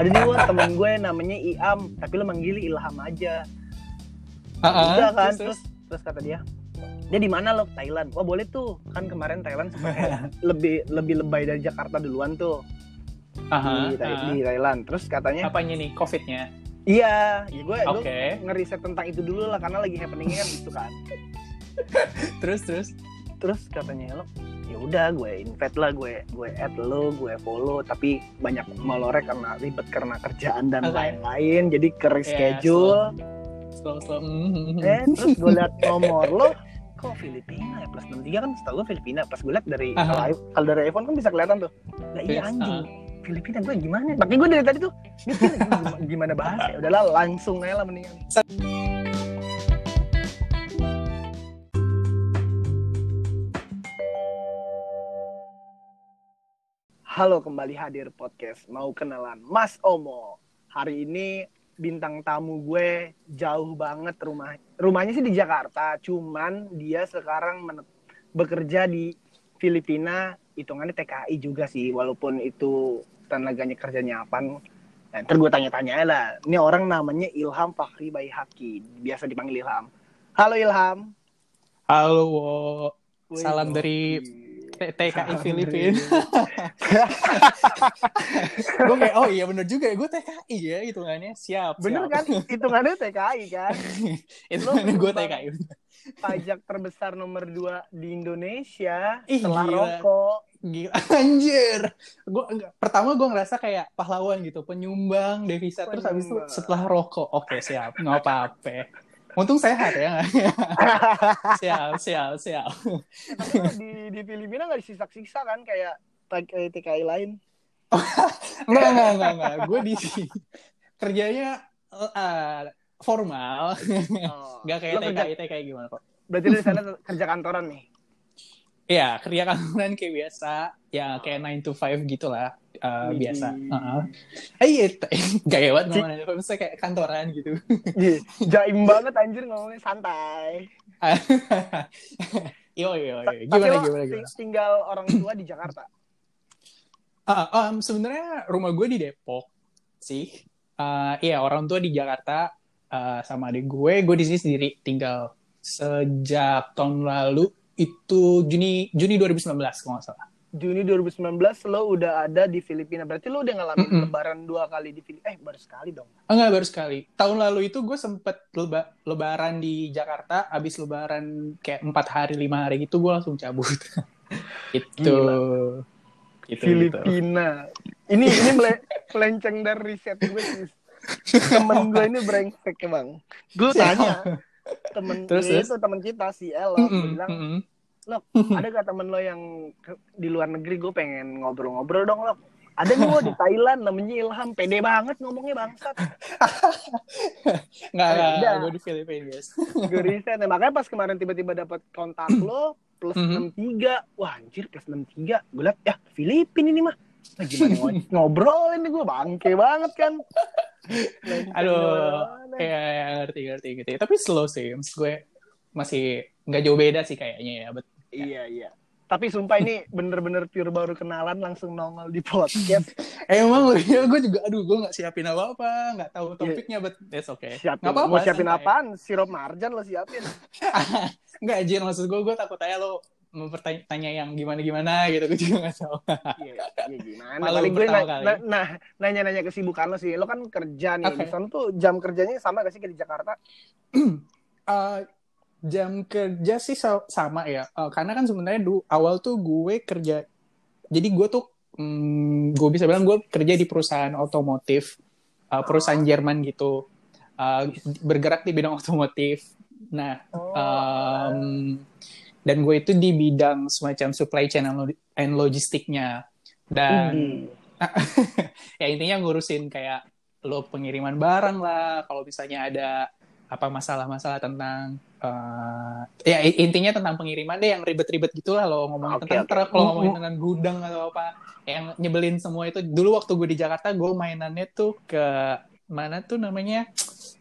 ada nih Won, temen gue namanya Iam tapi lo manggil Ilham aja. Ah, udah kan? terus, terus terus. kata dia dia di mana lo? Thailand. Wah boleh tuh. Kan kemarin Thailand sebenarnya lebih lebih lebay dari Jakarta duluan tuh. Aha, di, Thai- aha. di Thailand. Terus katanya Apanya nih? COVID-nya? iya ya gue gue ngeriset tentang itu dulu lah karena lagi happeningnya kan itu kan. Terus terus. terus katanya lo ya udah gue invite lah gue gue add lo gue follow. Tapi banyak melorek karena ribet karena kerjaan dan Oke. lain-lain jadi ke Iya, reschedule. Slow slow. Mhm. eh terus gue liat nomor lo kok Filipina ya? Plus 63 kan setahu gue Filipina. Pas gue liat dari kalau i- kalau dari iPhone kan bisa kelihatan tuh. Lah iya anjing. ah. Filipina gue gimana? Makanya gue dari tadi tuh gimana, gimana bahasa udahlah langsung aja lah mendingan Halo kembali hadir podcast mau kenalan. Mas Omo hari ini bintang tamu gue jauh banget rumah rumahnya sih di Jakarta cuman dia sekarang bekerja di Filipina hitungannya TKI juga sih walaupun itu tenaganya kerjanya apa nah, ntar gue tanya-tanya lah. Ini orang namanya Ilham Fakri Baihaki biasa dipanggil Ilham. Halo Ilham. Halo, Wo. Salam dari TKI Salam Filipina. gue kayak oh iya bener juga ya gue TKI ya hitungannya siap. bener siap. kan hitungannya TKI kan hitungannya gue. TKI. pajak terbesar nomor dua di Indonesia Ih, setelah gila. rokok. Gila, anjir. Gua enggak- pertama gue ngerasa kayak pahlawan gitu, penyumbang devisa terus habis itu Penyumbang. setelah rokok. Oke, siap. nggak apa-apa. Untung sehat ya. siap. Tapi lo di di Filipina nggak disiksa-siksa kan kayak TKI TKI lain. Enggak, enggak, enggak, enggak. Gue di kerjanya eh, formal. Oh. Enggak kayak kerja, TKI, TKI gimana kok. berarti di sana kerja kantoran nih. Iya, kerja kantoran kayak biasa. Ya, kayak 9 to 5 gitu lah. eh, Widih. biasa. Heeh. Eh, iya, gaya banget ngomongnya. Maksudnya kayak kantoran gitu. Ih, Jaim banget anjir ngomongnya santai. Yo yo yo. Tapi Gimana gimana ting- gimana? tinggal orang tua di Jakarta. Ah, um, sebenarnya rumah gue di Depok sih. Ah, iya orang tua di Jakarta ah, sama adik gue. Gue di sini sendiri tinggal sejak tahun lalu itu Juni Juni 2019 kalau nggak salah. Juni 2019 lo udah ada di Filipina. Berarti lo udah ngalamin Mm-mm. lebaran dua kali di Filipina. Eh, baru sekali dong. Ah, Enggak baru sekali. Tahun lalu itu gue sempet leba- lebaran di Jakarta. Abis lebaran kayak empat hari lima hari gitu gue langsung cabut. itu. Gitu, gitu. Filipina. Ini ini mele- melenceng dari riset gue sih. Temen gue ini brengsek bang. Gue tanya temen Terus, ya terus? itu temen kita si Elo Mm-mm, gue bilang mm-mm. ada gak temen lo yang ke- di luar negeri? Gue pengen ngobrol-ngobrol dong lo ada nih lo di Thailand? Namanya Ilham. Pede banget ngomongnya bangsat. Nggak, nggak, udah. gue di Filipina guys. gue riset nah, makanya pas kemarin tiba-tiba dapat kontak lo plus Mhm. 63 wah anjir plus 63 gue liat ya Filipin ini mah. Nah, gimana ngo- ngobrol ini? Gue bangke banget kan Aduh, ya, ya ngerti ngerti gitu. Tapi slow sih, maksud gue masih nggak jauh beda sih kayaknya ya. Bet iya iya tapi sumpah ini bener-bener pure baru kenalan langsung nongol di podcast emang ya, gue juga, aduh, gue nggak siapin apa apa, nggak tahu topiknya, but that's okay. siapin Nggak apa-apa, mau siapin santai. apaan sirup marjan lo siapin Nggak aja, maksud gue, gue takut aja lo mempertanya yang gimana-gimana gitu, gue juga nggak tahu. Iya, iya gimana? Malu Paling gue na- kali. na- nah, nanya-nanya kesibukan lo sih. Lo kan kerja nih. Oke. Di sana tuh jam kerjanya sama gak sih kayak di Jakarta? Eh, jam kerja sih sa- sama ya, Eh, karena kan sebenarnya du awal tuh gue kerja, jadi gue tuh, hmm, gue bisa bilang gue kerja di perusahaan otomotif, eh, perusahaan Jerman gitu, Eh, bergerak di bidang otomotif. Nah, Oh, Um, dan gue itu di bidang semacam supply chain and lo- and logistiknya. Dan ya intinya ngurusin kayak lo pengiriman barang lah, kalau misalnya ada apa masalah-masalah tentang uh, ya intinya tentang pengiriman deh yang ribet-ribet gitulah lo ngomongin Oke, tentang oke. truk, lo ngomongin Mm, tentang gudang atau apa yang nyebelin semua itu. Dulu waktu gue di Jakarta gue mainannya tuh ke mana tuh namanya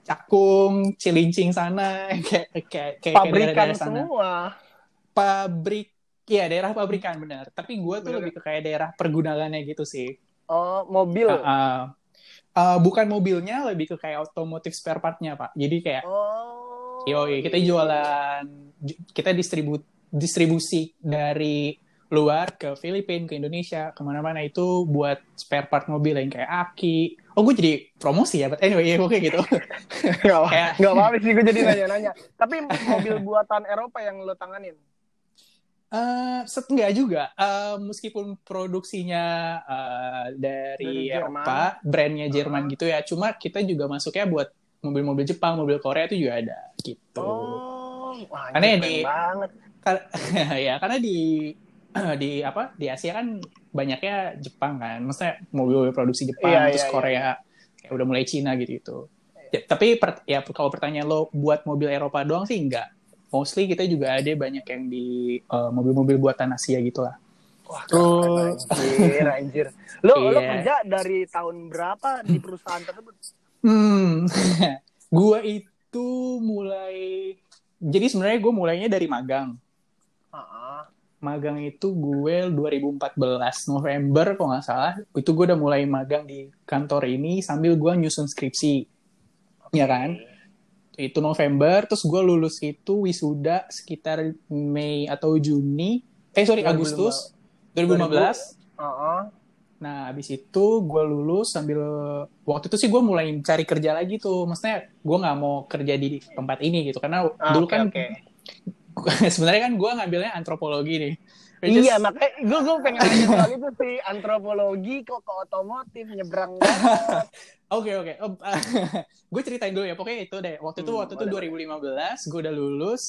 Cakung, Cilincing sana, kayak kayak kayak kayak pabrikan sana semua. Pabrik ya daerah pabrikan benar tapi gue tuh Bener. lebih ke kayak daerah pergudangannya gitu sih Oh, mobil. Ah, ah. uh, bukan mobilnya lebih ke kayak otomotif spare partnya pak jadi kayak Oh. yo kita jualan ju- kita distribu distribusi dari luar ke Filipina ke Indonesia ke mana-mana itu buat spare part mobil yang kayak aki oh gue jadi promosi ya but anyway oke gitu Nggak apa- Kayak- nggak apa-apa sih gue jadi nanya-nanya. Tapi mobil buatan Eropa yang lo tanganin. Eh, set enggak juga. Eh, meskipun produksinya eh, dari Dari Jerman. Eropa, brandnya Jerman Uh-huh. gitu ya. Cuma kita juga masuknya buat mobil-mobil Jepang, mobil Korea itu juga ada gitu. Oh, wah, Karena ini di- banget. Kar- ya karena di di apa di Asia kan banyaknya Jepang kan. Maksudnya mobil produksi Jepang Iya, terus iya, Korea kayak udah mulai Cina gitu gitu. Ya, tapi per- ya kalau pertanyaan lo buat mobil Eropa doang sih enggak. Mostly kita juga ada banyak yang di eh, mobil-mobil buatan Asia gitu lah. Wah, keren, anjir, anjir. Lo, lo Iya. kerja dari tahun berapa di perusahaan tersebut? Hmm, gue itu mulai, jadi sebenarnya gue mulainya dari magang. Ah, Magang itu gue 2014 November kalau nggak salah, itu gue udah mulai magang di kantor ini sambil gue nyusun skripsi, ya kan? Itu November, terus gue lulus itu wisuda sekitar Mei atau Juni, eh sorry 2015. Agustus 2015. ah, Nah, abis itu gue lulus sambil waktu itu sih gue mulai cari kerja lagi tuh. Maksudnya gue nggak mau kerja di tempat ini gitu karena Ah, dulu kan oke. sebenarnya kan gue ngambilnya antropologi nih. Which is- Iya, makanya gue gue pengen nanya soal itu sih antropologi kok ke otomotif nyebrang Oke oke. Oh, gue ceritain dulu ya. Pokoknya itu deh. Waktu itu Hmm, waktu itu boleh, 2015 gue udah lulus.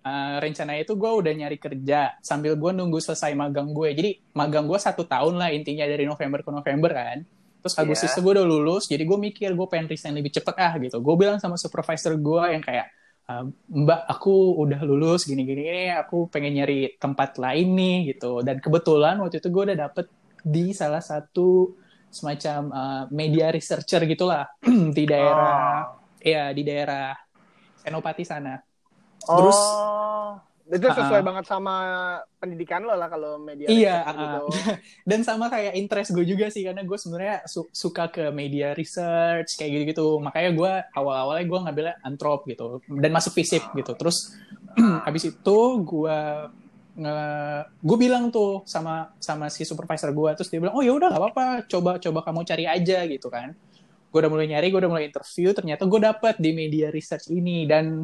Eh, rencananya itu gue udah nyari kerja sambil gue nunggu selesai magang gue. Jadi magang gue satu tahun lah intinya dari November ke November kan. Terus Iya. Agustus itu gue udah lulus. Jadi gue mikir gue pengen resign lebih cepet ah gitu. Gue bilang sama supervisor gue yang kayak "Eh, Mbak aku udah lulus gini-gini gini, aku pengen nyari tempat lain nih gitu. Dan kebetulan waktu itu gue udah dapet di salah satu semacam uh, media researcher gitulah di daerah ya di daerah Senopati sana. Terus oh, itu sesuai banget sama pendidikan lo lah kalau media Iya, research gitu. dan sama kayak interest gue juga sih karena gue sebenarnya su- suka ke media research kayak gitu-gitu. Makanya gue awal-awalnya gue ngambilnya antrop gitu dan masuk fisip gitu. Terus habis itu gue nge gue bilang tuh sama sama si supervisor gue terus dia bilang oh ya udah gak apa-apa coba coba kamu cari aja gitu kan. Gue udah mulai nyari gue udah mulai interview ternyata gue dapet di media research ini. Dan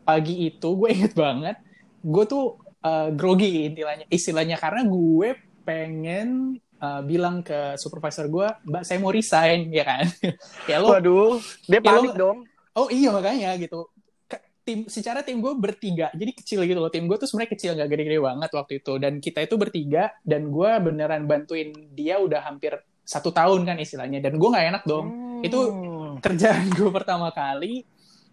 pagi itu gue inget banget gue tuh uh, grogi istilahnya istilahnya. Karena gue pengen uh, bilang ke supervisor gue mbak saya mau resign ya kan. Ya lo Waduh, dia Ya, lo- panik dong. oh iya makanya gitu tim secara tim gue bertiga jadi kecil gitu loh. Tim gue tuh sebenarnya kecil nggak gede-gede banget waktu itu. Dan kita itu bertiga dan gue beneran bantuin dia udah hampir satu tahun kan istilahnya. Dan gue nggak enak dong. Itu- Hmm. kerjaan gue pertama kali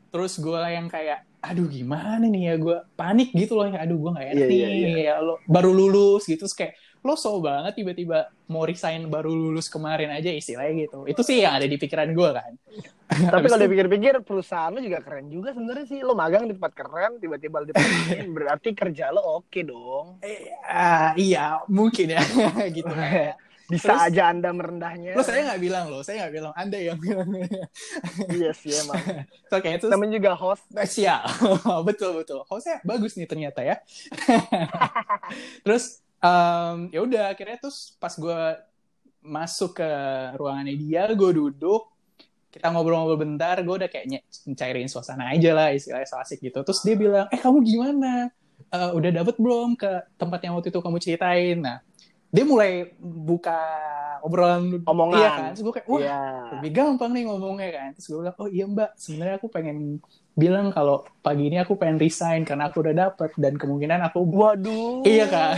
terus gue yang kayak aduh gimana nih ya? Gue panik gitu loh aduh gue nggak enak Iya, nih iya, ya lo baru lulus gitu. Terus kayak lo so banget tiba-tiba mau resign baru lulus kemarin aja istilahnya gitu itu sih yang ada di pikiran gue kan Tapi kalau dipikir-pikir perusahaan lo juga keren juga sebenarnya sih. Lo magang di tempat keren, tiba-tiba di tempat berarti kerja lo oke dong. Ah, iya mungkin ya gitu Bisa Terus- aja anda merendahnya. lo saya nggak bilang lo saya nggak bilang anda yang bilang Iya sih emang. oke itu Namanya juga host. siap betul betul hostnya bagus nih ternyata ya terus em, ya udah akhirnya terus pas gue masuk ke ruangannya dia gue duduk kita ngobrol-ngobrol bentar gue udah kayak nye- cairin suasana aja lah istilahnya asik gitu. Terus dia bilang eh kamu gimana? Eh, udah dapet belum ke tempat yang waktu itu kamu ceritain? Nah dia mulai buka obrolan Omongan. iya kan? Terus gue kayak wah Iya. lebih gampang nih ngomongnya kan. Terus gue bilang oh iya mbak. Sebenarnya aku pengen bilang kalau pagi ini aku pengen resign karena aku udah dapet dan kemungkinan aku Waduh. Iya kan?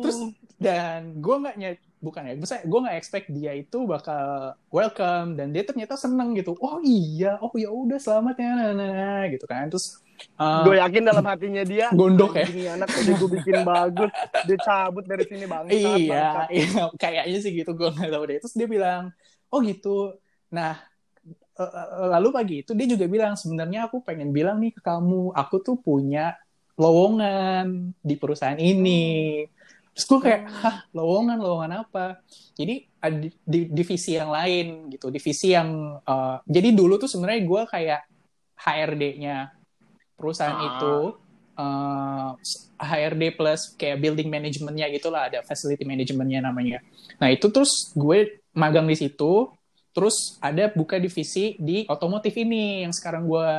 Terus dan gue nggak nyet bukan ya maksudnya gue nggak expect dia itu bakal welcome dan dia ternyata seneng gitu oh iya oh ya udah selamat ya nah, nah, nah, gitu kan terus uh, gue yakin dalam hatinya dia Gondok ya? "Anjing, Ini anak udah gue bikin bagus dia cabut dari sini bang iya iya kayaknya sih gitu gue nggak tahu deh terus dia bilang oh gitu nah eh, eh, lalu pagi itu dia juga bilang sebenarnya aku pengen bilang nih ke kamu aku tuh punya lowongan di perusahaan ini. Terus gue kayak hah lowongan lowongan apa? Jadi di, di divisi yang lain gitu divisi yang uh, jadi dulu tuh sebenarnya gue kayak HRD-nya perusahaan ah. itu uh, eh, HRD plus kayak building manajemennya gitulah ada facility manajemennya namanya. Nah itu terus gue magang di situ Terus ada buka divisi di otomotif ini yang sekarang gue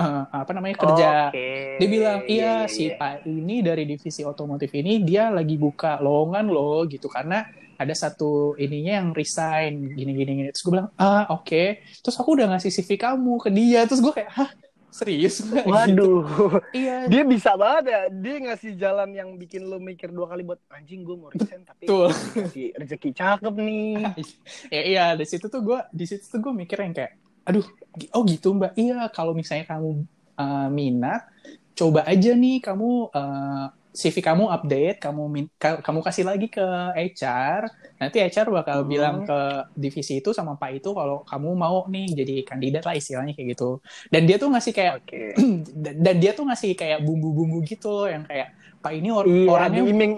uh, apa namanya kerja. Okay. Dia bilang iya yeah, si yeah. Pak ini dari divisi otomotif ini dia lagi buka lowongan loh gitu karena ada satu ininya yang resign gini gini gini. Terus gue bilang ah oke. Okay. Terus aku udah ngasih CV kamu ke dia. Terus gue kayak hah Serius? Waduh. iya. Dia bisa banget ya. Dia ngasih jalan yang bikin lo mikir dua kali buat anjing gue mau resign tapi Betul. rezeki, rezeki cakep nih. ya iya, di situ tuh gue di situ tuh gue mikir yang kayak aduh, oh gitu Mbak. Iya, kalau misalnya kamu uh, minat, coba aja nih kamu uh, CV kamu update, kamu kamu kasih lagi ke HR, nanti HR bakal hmm. bilang ke divisi itu sama Pak itu kalau kamu mau nih jadi kandidat lah istilahnya kayak gitu. Dan dia tuh ngasih kayak okay. dan dia tuh ngasih kayak bumbu-bumbu gitu yang kayak Pak ini or iya, orangnya diiming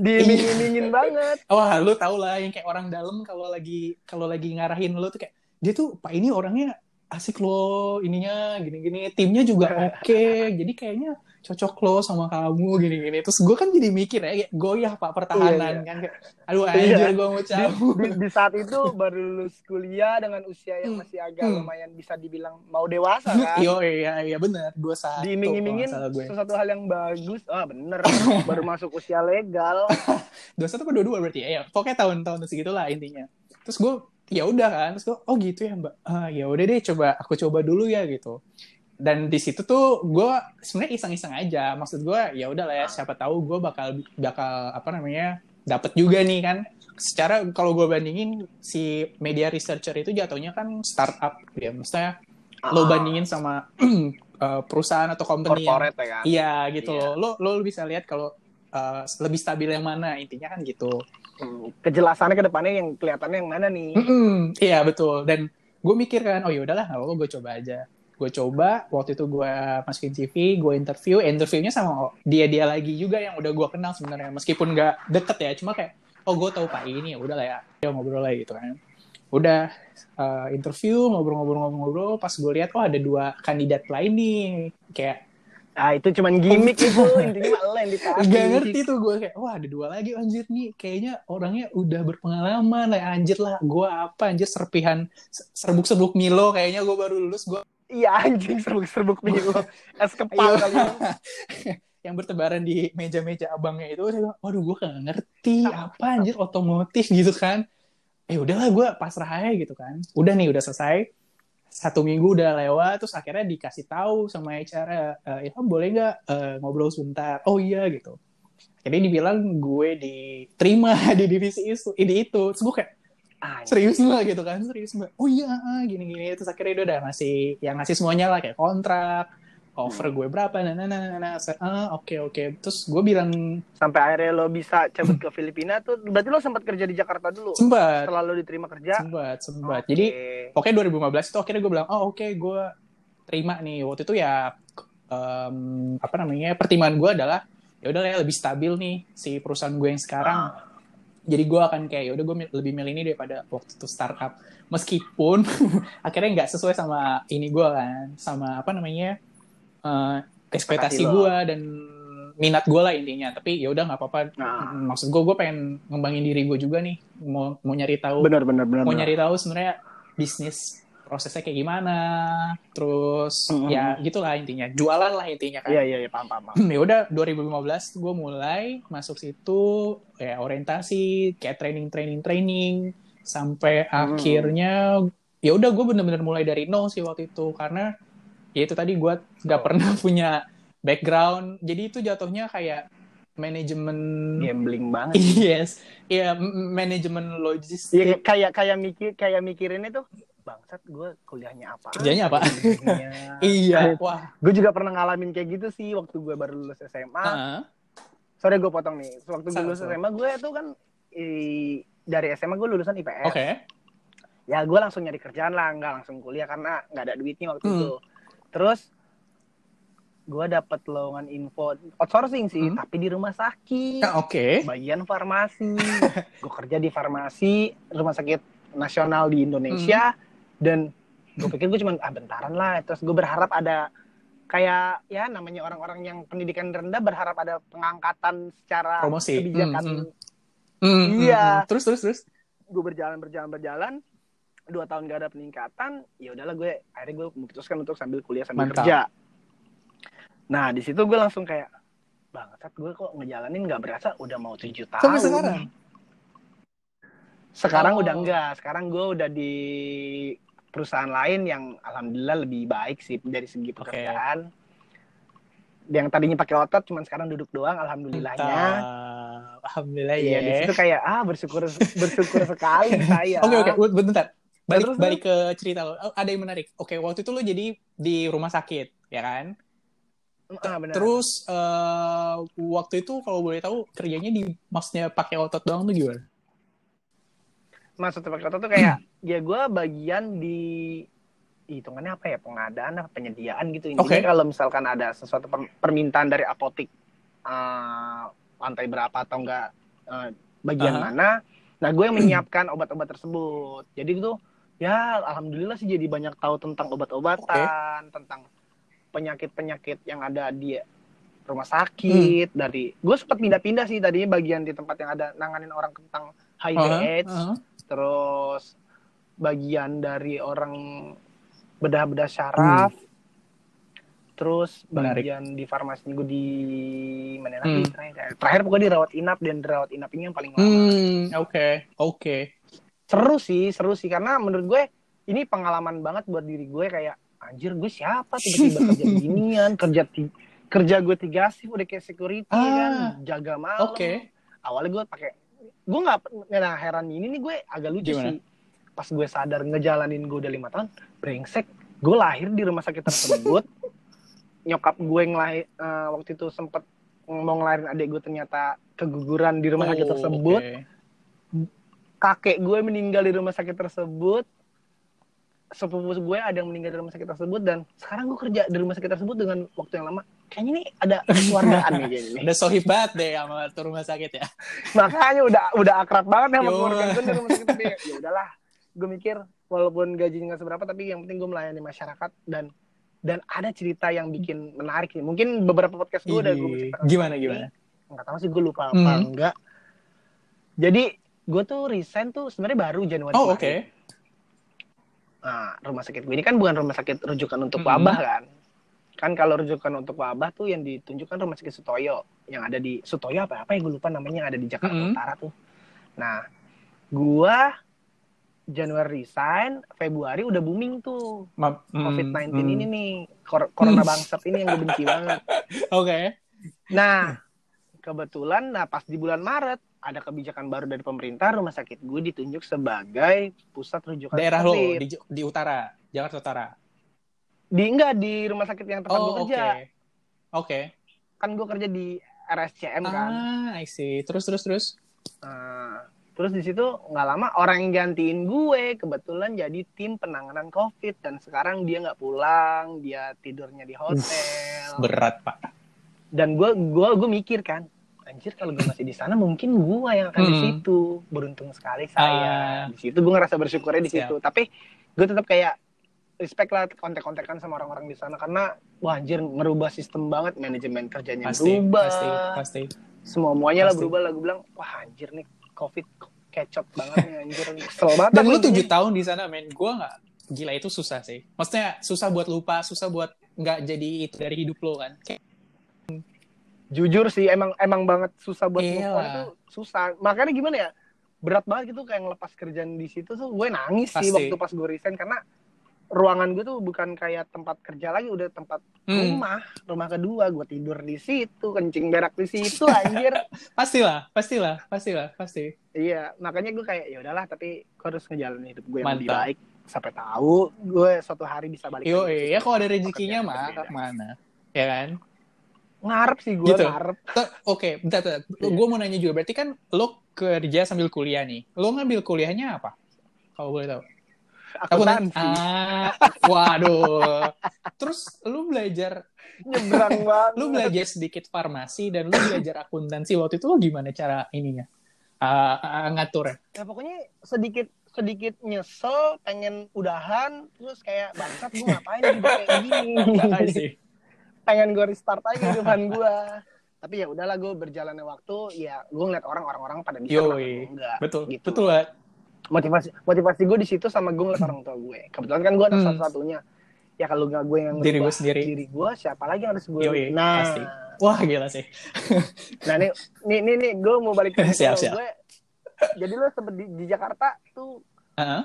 diiming-imingin banget. Wah, lu tau lah yang kayak orang dalam kalau lagi kalau lagi ngarahin lu tuh kayak dia tuh Pak ini orangnya asik loh ininya gini-gini timnya juga oke okay. jadi kayaknya cocok lo sama kamu gini-gini terus gue kan jadi mikir ya goyah pak pertahanan iya, iya. kan kayak aduh iya. anjir iya. gue mau cabut di, di, di, saat itu baru lulus kuliah dengan usia yang hmm. masih agak hmm. lumayan bisa dibilang mau dewasa kan iya iya iya benar dua saat diiming-imingin sesuatu hal yang bagus ah bener baru masuk usia legal dua satu dua dua berarti ya, ya pokoknya tahun-tahun segitulah intinya terus gue ya udah kan. Terus gue oh gitu ya mbak. Ah, ya udah deh coba aku coba dulu ya gitu. Dan di situ tuh gue sebenarnya iseng-iseng aja. Maksud gue ya udah lah ya siapa tahu gue bakal bakal apa namanya dapat juga nih kan. Secara kalau gue bandingin si media researcher itu jatuhnya kan startup ya. Maksudnya uh, lo bandingin sama uh, perusahaan atau company yang ya kan? iya gitu. Yeah. lo lo bisa lihat kalau uh, lebih stabil yang mana intinya kan gitu kejelasannya ke depannya yang kelihatannya yang mana nih? Mm -hmm, iya betul. Dan gue mikir kan oh ya udahlah kalau gue coba aja. Gue coba waktu itu gue masukin CV gue interview interviewnya sama dia dia lagi juga yang udah gue kenal sebenarnya meskipun gak deket ya cuma kayak oh gue tahu pak ini ya udah lah ya ya ngobrol lagi gitu kan. Udah uh, interview ngobrol-ngobrol-ngobrol-ngobrol pas gue lihat oh ada dua kandidat lain nih. Kayak Ah itu cuman gimmick itu intinya malah yang ditarik. Gak ngerti tuh gue kayak wah ada dua lagi anjir nih kayaknya orangnya udah berpengalaman lah anjir lah gue apa anjir serpihan serbuk-serbuk Milo kayaknya gue baru lulus gue Iya anjing serbuk-serbuk minggu es kepal kali ya. yang bertebaran di meja-meja abangnya itu saya bilang, waduh gue gak ngerti apa anjir otomotif gitu kan. Eh udahlah gue pasrah aja gitu kan. Udah nih udah selesai. Satu minggu udah lewat terus akhirnya dikasih tahu sama HR e, ya boleh nggak uh, ngobrol sebentar. Oh iya gitu. Jadi dibilang gue diterima di divisi itu, ini itu. Terus gue kayak ah, serius mbak gitu kan serius mbak oh iya ah, gini gini terus akhirnya dia udah ngasih yang ngasih semuanya lah kayak kontrak offer gue berapa nah nah nah nah, nah. ah oke okay, oke okay. terus gue bilang sampai akhirnya lo bisa cabut ke Filipina tuh berarti lo sempat kerja di Jakarta dulu? Sempat. Setelah lo diterima kerja? Sempat sempat. Okay. jadi pokoknya 2015 itu akhirnya gue bilang oh oke okay, gue terima nih. Waktu itu ya um, apa namanya pertimbangan gue adalah ya udah lebih stabil nih si perusahaan gue yang sekarang. Ah. Jadi gue akan kayak ya udah gue lebih milih ini daripada waktu itu startup. Meskipun akhirnya nggak sesuai sama ini gue kan sama apa namanya uh, ekspektasi gue dan minat gue lah intinya. Tapi ya udah nggak apa-apa. Nah. maksud gue gue pengen ngembangin diri gue juga nih. Mau mau nyari tahu. Benar benar benar mau nyari tahu sebenarnya bisnis prosesnya kayak gimana. Terus mm-hmm. ya gitulah intinya. Jualan lah intinya kan. Iya iya ya, paham paham, ya udah 2015 gue mulai masuk situ ya orientasi kayak training training training. Sampai mm. akhirnya ya udah gue bener-bener mulai dari nol sih waktu itu. Karena ya itu tadi gue nggak oh. pernah punya background. Jadi itu jatuhnya kayak manajemen gambling banget. Yes. Ya manajemen logistik. Ya, kayak kayak mikir kayak mikirin itu bangsat gue kuliahnya apa kerjanya apa? iya wah. gue juga pernah ngalamin kayak gitu sih waktu gue baru lulus SMA uh -huh. sorry gue potong nih. Waktu gue lulus SMA gue tuh kan i, dari SMA gue lulusan IPS okay. ya gue langsung nyari kerjaan lah nggak langsung kuliah karena nggak ada duitnya waktu hmm. itu terus gue dapet lowongan info outsourcing sih, Hmm. tapi di rumah sakit, Nah, Oke. bagian farmasi. gue kerja di farmasi rumah sakit nasional di Indonesia Hmm. dan gue pikir gue cuma ah bentaran lah. Terus gue berharap ada kayak ya namanya orang-orang yang pendidikan rendah berharap ada pengangkatan secara Promosi. kebijakan. Hmm, hmm. Hmm, Iya. hmm, hmm. Terus terus terus. Gue berjalan berjalan berjalan dua tahun gak ada peningkatan, ya udahlah gue akhirnya gue memutuskan untuk sambil kuliah sambil Mantap. kerja. Nah di situ gue langsung kayak bangsat gue kok ngejalanin nggak berasa udah mau tujuh tahun. Sampai sekarang. Sekarang Oh. udah enggak. Sekarang gue udah di perusahaan lain yang alhamdulillah lebih baik sih dari segi pekerjaan. Yang tadinya pakai otot, cuman sekarang duduk doang. Alhamdulillahnya. Alhamdulillah ya. di situ kayak ah bersyukur bersyukur sekali saya. Oke oke, Wait, bentar. Balik Terus, balik ke cerita lo. Oh, ada yang menarik. Oke, waktu itu lo jadi di rumah sakit, ya kan? Ah, benar. Terus eh, waktu itu kalau boleh tahu kerjanya di maksudnya pakai otot doang tuh gimana? maksud pakai otot tuh kayak ya gue bagian di hitungannya apa ya pengadaan apa penyediaan gitu intinya Oke. kalau misalkan ada sesuatu per- permintaan dari apotik eh, lantai berapa atau enggak eh, bagian Aha. mana nah gue yang menyiapkan obat-obat tersebut jadi itu ya alhamdulillah sih jadi banyak tahu tentang obat-obatan tentang penyakit-penyakit yang ada di rumah sakit dari gue sempat pindah-pindah sih tadinya bagian di tempat yang ada nanganin orang tentang HIV Aha, AIDS aha. terus bagian dari orang bedah-bedah syaraf terus Menarik. bagian di farmasi gue di mana lagi Hmm. terakhir terakhir pokoknya di rawat inap dan di rawat inap ini yang paling lama Hmm, oke, oke. Seru sih seru sih karena menurut gue ini pengalaman banget buat diri gue kayak anjir gue siapa tiba-tiba kerja beginian kerja ti- kerja gue tiga shift udah kayak security Ah. kan jaga malam Oke. awalnya gue pakai gue nggak nah heran ini nih gue agak lucu Gimana? sih pas gue sadar ngejalanin gue udah lima tahun brengsek gue lahir di rumah sakit tersebut nyokap gue ngelahir eh, waktu itu sempet mau ngelahirin adik gue ternyata keguguran di rumah sakit Oh, tersebut oke. Kakek gue meninggal di rumah sakit tersebut sepupu gue ada yang meninggal di rumah sakit tersebut dan sekarang gue kerja di rumah sakit tersebut dengan waktu yang lama kayaknya ini ada keluargaan nih kayaknya. Udah sohib banget deh sama tuh rumah sakit ya. makanya udah udah akrab banget ya sama keluarga gue di rumah sakit tapi ya udahlah gue mikir walaupun gajinya nggak seberapa tapi yang penting gue melayani masyarakat dan dan ada cerita yang bikin menarik nih mungkin beberapa podcast gue udah gue Gimana gimana? nggak tahu sih gue lupa apa Hmm. enggak jadi gue tuh resign tuh sebenarnya baru Januari Oh, oke. Nah, rumah sakit gue ini kan bukan rumah sakit rujukan untuk Mm-mm. wabah kan. Kan kalau rujukan untuk wabah tuh yang ditunjukkan rumah sakit Sutoyo yang ada di Sutoyo apa apa ya gue lupa namanya yang ada di Jakarta Mm-mm. Utara tuh. Nah, gua Januari resign, Februari udah booming tuh Ma- hmm, COVID-19 hmm. ini nih, Cor- corona bangsat ini yang gue benci banget. Oke. Nah, kebetulan nah pas di bulan Maret ada kebijakan baru dari pemerintah rumah sakit gue ditunjuk sebagai pusat rujukan Daerah lo di, di utara, Jakarta Utara. di enggak di rumah sakit yang tempat gue Oh, oke. kerja Oke. kan gue kerja di RSCM kan Ah, I see. Terus terus terus. Nah, terus di situ nggak lama orang yang gantiin gue kebetulan jadi tim penanganan COVID dan sekarang dia nggak pulang dia tidurnya di hotel Berat, Pak. dan gue gue gue mikir kan anjir kalau gue masih di sana mungkin gue yang akan di Hmm. situ beruntung sekali saya Ah. di situ gue ngerasa bersyukurnya di situ tapi gue tetap kayak respect lah kontek-kontekan sama orang-orang di sana karena wah anjir ngerubah sistem banget manajemen kerjanya Pasti, berubah pasti, pasti. semua muanya lah berubah lah gue bilang wah anjir nih covid kecot banget nih anjir kesel banget Dan lu tujuh tahun di sana, men. Gue nggak gila itu susah sih. Maksudnya susah buat lupa, susah buat nggak jadi itu dari hidup lo kan. Kayak, jujur sih emang emang banget susah buat move on itu susah makanya gimana ya berat banget gitu kayak ngelepas kerjaan di situ tuh gue nangis sih Pasti. waktu pas gue resign karena ruangan gue tuh bukan kayak tempat kerja lagi udah tempat Hmm, rumah rumah kedua gue tidur di situ kencing berak di situ anjir pastilah, pastilah, pastilah, pasti. iya makanya gue kayak ya udahlah tapi gue harus ngejalanin hidup gue yang lebih baik sampai tahu gue suatu hari bisa balik Yo, lagi. ya kalau ada rezekinya mah mana? Ya kan? Ngarep sih gue Gitu. ngarep Oke, bentar, bentar. Iya. Gue mau nanya juga, berarti kan lo kerja sambil kuliah nih. Lo ngambil kuliahnya apa? Kalau boleh tahu. akuntansi. Ah, waduh. Terus lu belajar Nyebrang banget. lu belajar sedikit farmasi dan lu belajar akuntansi waktu itu lu gimana cara ininya? Uh, uh, ngatur Ya pokoknya sedikit sedikit nyesel, pengen udahan, terus kayak bangsat gue ngapain hidup kayak gini. pengen gue restart aja kehidupan gue. Tapi ya udahlah gue berjalannya waktu, ya gue ngeliat orang-orang orang pada bisa Yoi. enggak. Betul. Gitu. Betul banget. Motivasi motivasi gue di situ sama gue ngeliat orang tua gue. Kebetulan kan gue anak Hmm. satu-satunya. Ya kalau nggak gue yang Diri gue sendiri. diri gue, siapa lagi yang harus gue? Yoi, nah, pasti. Wah, gila sih. nah nih, nih, nih, nih gue mau balik ke Siap, siap. gue. Jadi lo sempet di, di Jakarta tuh Heeh.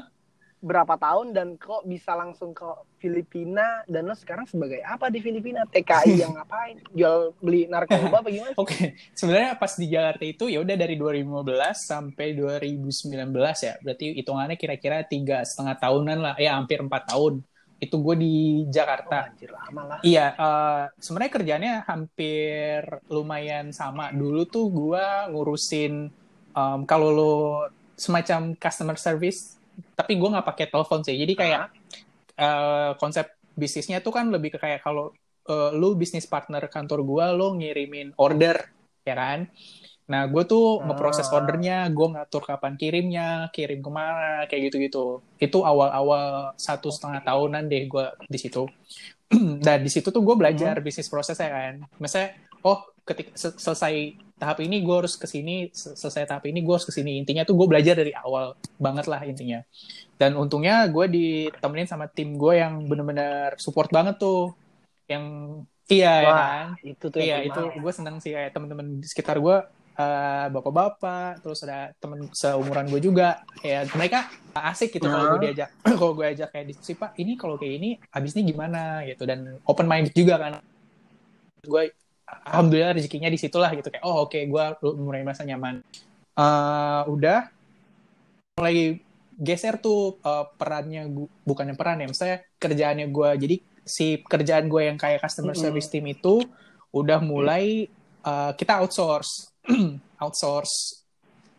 Berapa tahun dan kok bisa langsung ke Filipina dan lo sekarang sebagai apa di Filipina TKI yang ngapain jual beli narkoba apa gimana Oke, sebenarnya pas di Jakarta itu ya udah dari 2015 sampai 2019 ya. Berarti hitungannya kira-kira tiga setengah tahunan lah, ya hampir empat tahun. Itu gue di oh, Jakarta. anjir lama lah Iya, eh, sebenarnya kerjanya hampir lumayan sama. Dulu tuh gue ngurusin em, kalau lo semacam customer service, tapi gue nggak pakai telepon sih. Jadi kayak eh, konsep bisnisnya tuh kan lebih ke kayak kalau eh, lu bisnis partner kantor gue, lo ngirimin order, ya kan? Nah, gue tuh Ah. ngeproses ordernya, gue ngatur kapan kirimnya, kirim ke mana, kayak gitu-gitu. Itu awal-awal satu setengah tahunan deh gue di situ. Dan di situ tuh gue belajar bisnis prosesnya kan. Misalnya, oh, ketika se- selesai tahap ini gue harus ke sini, se- selesai tahap ini gue harus ke sini. Intinya tuh gue belajar dari awal banget lah intinya. Dan untungnya gue ditemenin sama tim gue yang bener-bener support banget tuh. Yang iya ya Wah, kan. itu tuh Iya itu primal. gue seneng sih kayak temen-temen di sekitar gue eh, bapak-bapak terus ada temen seumuran gue juga. Ya mereka asik gitu kalau gue diajak kalau gue ajak kayak diskusi pak ini kalau kayak ini habisnya gimana? gitu. Dan open mind juga kan. Gue alhamdulillah rezekinya di situlah gitu. Kayak oh oke gue mulai merasa nyaman. Eh, udah. Mulai geser tuh eh, perannya gu- bukannya peran ya misalnya kerjaannya gue jadi si kerjaan gue yang kayak customer service team itu udah mulai eh, kita outsource outsource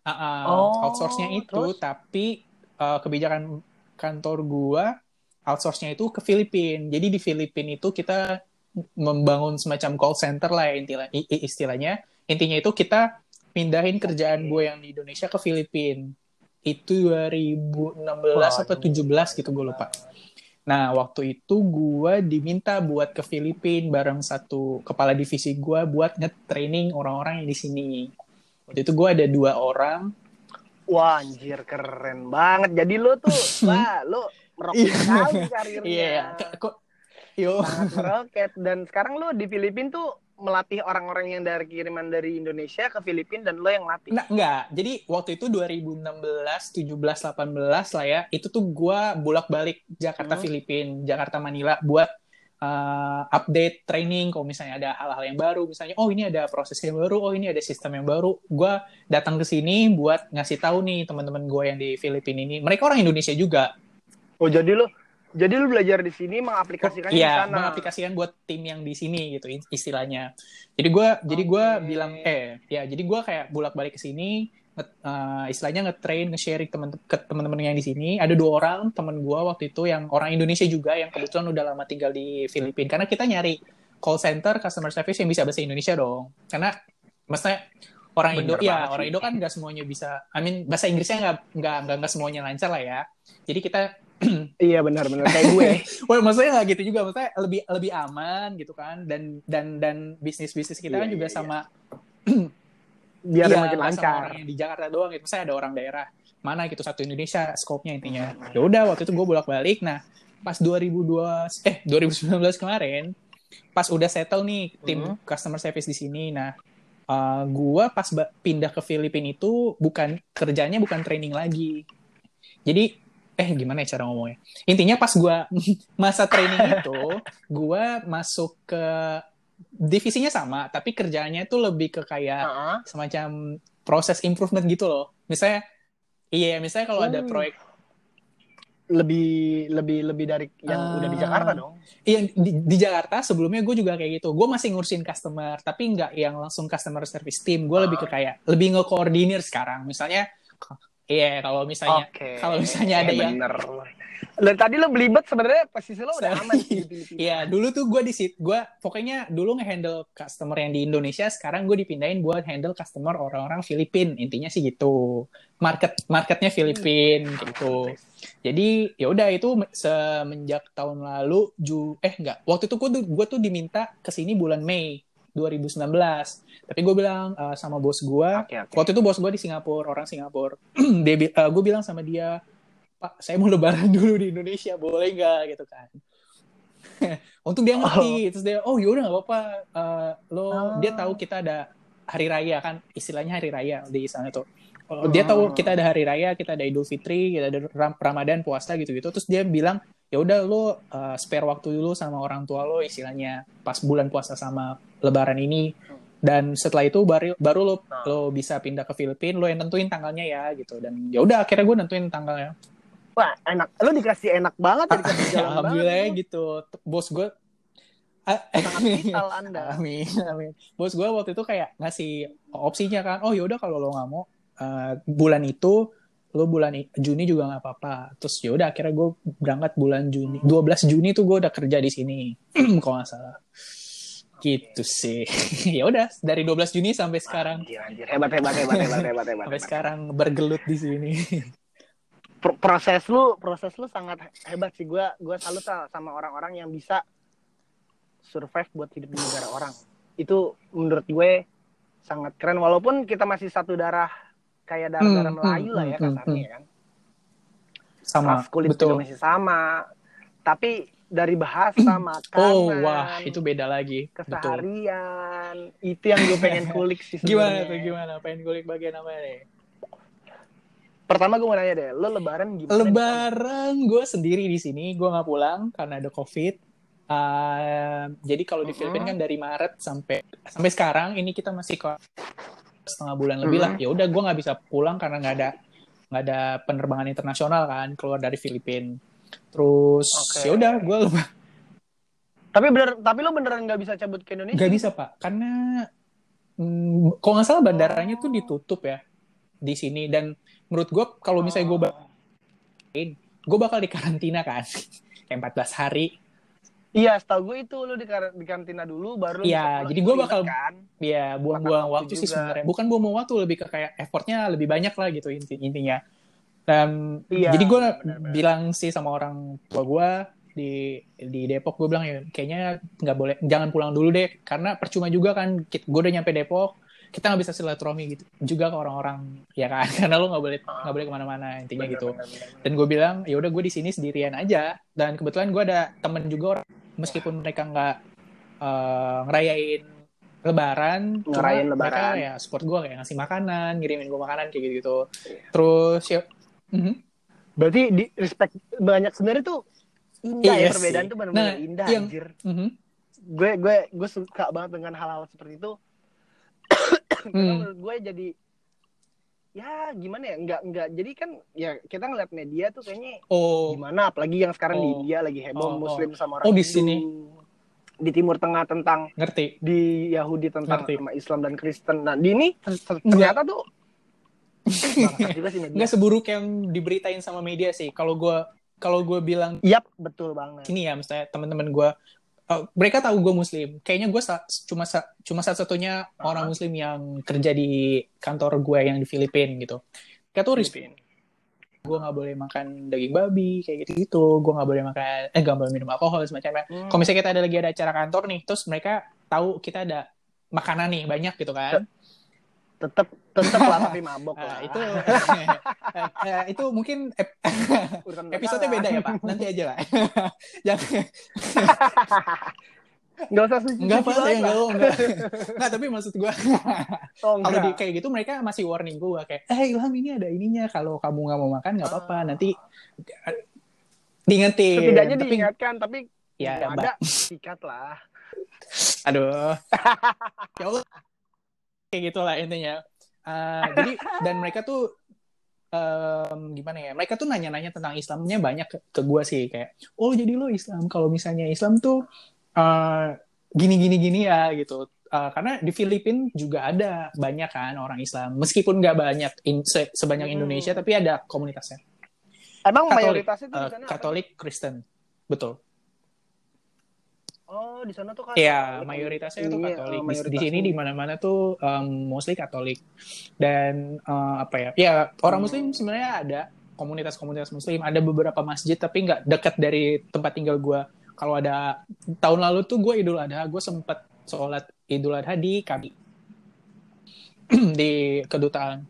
Uh, uh, Oh, outsource-nya itu terus? tapi eh, kebijakan kantor gua outsource-nya itu ke Filipina. Jadi di Filipina itu kita membangun semacam call center lah intilah- istilahnya. Intinya itu kita pindahin kerjaan gue yang di Indonesia ke Filipina. Itu 2016 atau Waduh. 17 gitu gue lupa. Nah, waktu itu gue diminta buat ke Filipina bareng satu kepala divisi gue buat nge-training orang-orang yang di sini. Waktu itu gue ada dua orang. wah anjir keren banget jadi lo tuh wah lo meroket sekali karirnya Iya, k- kok yo. meroket dan sekarang lo di Filipina tuh melatih orang-orang yang dari kiriman dari Indonesia ke Filipina dan lo yang latih Nah, enggak. Jadi waktu itu 2016, 17, 18 lah ya. Itu tuh gue bolak-balik Jakarta Hmm. Filipina, Jakarta Manila buat uh, update training kalau misalnya ada hal-hal yang baru, misalnya oh ini ada proses yang baru, oh ini ada sistem yang baru. Gue datang ke sini buat ngasih tahu nih teman-teman gue yang di Filipina ini. Mereka orang Indonesia juga. oh jadi lo jadi lo belajar di sini mengaplikasikannya di Iya, sana mengaplikasikan buat tim yang di sini gitu istilahnya. Jadi gue jadi gua bilang eh ya jadi gue kayak bolak-balik ke sini nge- eh, istilahnya nge-train, nge-sharing teman ke teman-teman yang di sini. Ada dua orang teman gue waktu itu yang orang Indonesia juga yang kebetulan udah lama tinggal di Filipina karena kita nyari call center customer service yang bisa bahasa Indonesia dong. Karena maksudnya orang Bener Indo ya orang. Indo kan nggak semuanya bisa I mean bahasa Inggrisnya nggak nggak nggak semuanya lancar lah ya. Jadi kita iya benar-benar kayak gue Wah, maksudnya nggak gitu juga, maksudnya lebih lebih aman gitu kan, dan dan dan bisnis bisnis kita Iya, kan juga iya, sama biar iya, makin sama lancar orang yang di Jakarta doang gitu. Saya ada orang daerah mana gitu satu Indonesia skopnya intinya. Ya udah waktu itu gue bolak balik. Nah pas 2002 eh 2019 kemarin pas udah settle nih tim Hmm. customer service di sini. Nah eh, gue pas pindah ke Filipina itu bukan kerjanya bukan training lagi. Jadi eh gimana ya cara ngomongnya? Intinya pas gue masa training itu gue masuk ke divisinya sama tapi kerjaannya itu lebih ke kayak Heeh. semacam proses improvement gitu loh. Misalnya, iya, misalnya kalau ada Hmm. proyek, lebih lebih lebih dari yang udah di Ah. Jakarta dong iya di, di Jakarta sebelumnya gue juga kayak gitu. Gue masih ngurusin customer, tapi nggak yang langsung customer service team. Gue lebih ke kayak lebih ngekoordinir sekarang. Misalnya, iya kalau misalnya Oke. kalau misalnya ada Eh, yang bener. Dan tadi lo belibet sebenarnya posisi lo udah aman sih. Iya, dulu tuh gue di sit, gue pokoknya dulu ngehandle customer yang di Indonesia, sekarang gue dipindahin buat handle customer orang-orang Filipin. Intinya sih gitu. Market marketnya Filipin Hmm. gitu. Jadi ya udah itu me- semenjak tahun lalu Ju eh enggak, waktu itu gue tuh gue tuh diminta ke sini bulan Mei 2019. Tapi gue bilang eh, sama bos gue, Oke, oke. waktu itu bos gue di Singapura, orang Singapura. dia bi- eh, gue bilang sama dia, Pak, saya mau lebaran dulu di Indonesia, boleh nggak gitu kan? Untung dia ngerti, terus dia, oh yaudah nggak apa-apa. Eh, lo, Oh. dia tahu kita ada hari raya kan, istilahnya hari raya di sana tuh. Oh, dia tahu Hmm. kita ada hari raya, kita ada Idul Fitri, kita ada Ram- Ramadan, puasa gitu-gitu. Terus dia bilang, ya udah lo uh, spare waktu dulu sama orang tua lo istilahnya pas bulan puasa sama Lebaran ini. Dan setelah itu baru baru lo Hmm. lo bisa pindah ke Filipina, lo yang nentuin tanggalnya ya gitu. Dan ya udah akhirnya gue nentuin tanggalnya. Wah, enak. Lo dikasih enak banget ya, dikasih jalan Alhamdulillah banget. gitu. Bos gue Sangat vital Anda. Amin, amin. Bos gue waktu itu kayak ngasih opsinya kan, oh yaudah kalau lo nggak mau eh, bulan itu, lo bulan Juni juga nggak apa-apa. Terus yaudah akhirnya gue berangkat bulan Juni, 12 Juni tuh gue udah kerja di sini, kalau nggak salah. Gitu sih. ya udah dari 12 Juni sampai sekarang, Anjir, anjir. Hebat, hebat, hebat, hebat, hebat, hebat. sampai hebat. sekarang bergelut di sini. Pro- proses lu, proses lu sangat hebat sih. Gua, gua salut sa- sama orang-orang yang bisa survive buat hidup di negara orang. Itu menurut gue sangat keren. Walaupun kita masih satu darah kayak darah-darah Hmm, Melayu hmm, lah ya hmm, kasarnya hmm. kan. Sama, Ras kulit betul. juga masih sama. Tapi dari bahasa, makanan, Oh, wah, itu beda lagi. Betul. keseharian, itu yang gue pengen kulik sih Gimana sebenarnya. tuh, gimana? Pengen kulik bagian apa nih? Pertama gue mau nanya deh, lo lebaran gimana? Lebaran gue sendiri di sini, gue nggak pulang karena ada covid. Uh, jadi kalau di Mhm. Filipina kan dari Maret sampai sampai sekarang ini kita masih setengah bulan lebih lah. Mhm. Ya udah gue nggak bisa pulang karena nggak ada nggak ada penerbangan internasional kan keluar dari Filipina. Terus Oke. ya udah gue Tapi bener, tapi lo beneran nggak bisa cabut ke Indonesia? nggak bisa pak karena hmm, kalau nggak salah bandaranya tuh ditutup ya di sini dan menurut gue kalau misalnya gue gue bakal dikarantina kan kayak 14 hari Iya, setahu gue itu lo di, kar- di karantina dulu baru Iya, jadi gue bakal- kan. ya buang-buang waktu waktu sih sebenarnya. Bukan buang waktu lebih ke kayak effortnya lebih banyak lah gitu inti intinya. Dan Iya, jadi gue bilang sih sama orang tua gue di di Depok gue bilang ya kayaknya nggak boleh jangan pulang dulu deh. Karena percuma juga kan gue udah nyampe Depok kita nggak bisa silaturahmi gitu juga ke orang-orang ya kan karena lo nggak boleh nggak boleh ke mana-mana intinya Bener, gitu bener, bener. dan gue bilang ya udah gue di sini sendirian aja dan kebetulan gue ada temen juga orang meskipun mereka nggak eh, ngerayain lebaran cuma Ngerayain mereka lebaran. ya support gue kayak ngasih makanan ngirimin gue makanan kayak gitu gitu Iya. terus ya Mhm. Berarti di respect banyak sebenarnya tuh indah Iya ya perbedaan sih. tuh benar-benar Nah, indah yang- anjir. Mhm. Gue gue gue suka banget dengan hal-hal seperti itu. Karena Hmm. menurut gue jadi ya gimana ya nggak nggak jadi kan ya kita ngeliat media tuh kayaknya oh gimana apalagi yang sekarang di Oh. India lagi heboh Oh, oh. muslim sama orang Oh, di Hindu. sini. di timur tengah tentang ngerti di Yahudi tentang Ngerti. sama Islam dan Kristen nah di ini ter- ter- ternyata tuh nggak seburuk yang diberitain sama media sih kalau gue kalau gue bilang Yap, betul banget. sini ya misalnya teman-teman gue uh, mereka tahu gue muslim. Kayaknya gue sa- cuma sa- cuma satu-satunya Ah. orang muslim yang kerja di kantor gue yang di Filipina gitu. Kayak tuh respect gue nggak boleh makan daging babi kayak gitu gitu gue nggak boleh makan eh nggak boleh minum alkohol semacamnya Hmm. kalau misalnya kita ada lagi ada acara kantor nih terus mereka tahu kita ada makanan nih banyak gitu kan tetep tetep lah tapi mabok Nah, lah. itu eh, eh, itu mungkin ep- episode beda ya pak nanti aja lah jangan Nggak usah suci Enggak apa banget saya lah. enggak enggak. Enggak, tapi maksud gua Oh, kalau di kayak gitu mereka masih warning gua kayak, "Eh, Ilham ini ada ininya kalau kamu nggak mau makan nggak apa-apa, nanti diingetin." Setidaknya tapi diingatkan, tapi ya nggak ada sikat lah. aduh. ya Allah. Kayak gitulah intinya. Eh, jadi dan mereka tuh em, gimana ya? Mereka tuh nanya-nanya tentang Islamnya banyak ke, ke gua sih kayak, "Oh, jadi lo Islam kalau misalnya Islam tuh eh, gini gini gini ya gitu." Eh, karena di Filipina juga ada banyak kan orang Islam, meskipun nggak banyak in- se- sebanyak Hmm. Indonesia, tapi ada komunitasnya. Emang Katolik. mayoritasnya tuh Eh, di sana apa? Katolik Kristen. Betul. Oh, di sana tuh Katolik. Iya, mayoritasnya itu Iya, Katolik. oh, Di- Di, sini di mana-mana tuh um, mostly Katolik. Dan uh, apa ya? Ya orang Hmm. Muslim sebenarnya ada komunitas-komunitas Muslim. Ada beberapa masjid tapi nggak dekat dari tempat tinggal gue. Kalau ada tahun lalu tuh gue Idul Adha, gue sempet sholat Idul Adha di Kabi di kedutaan.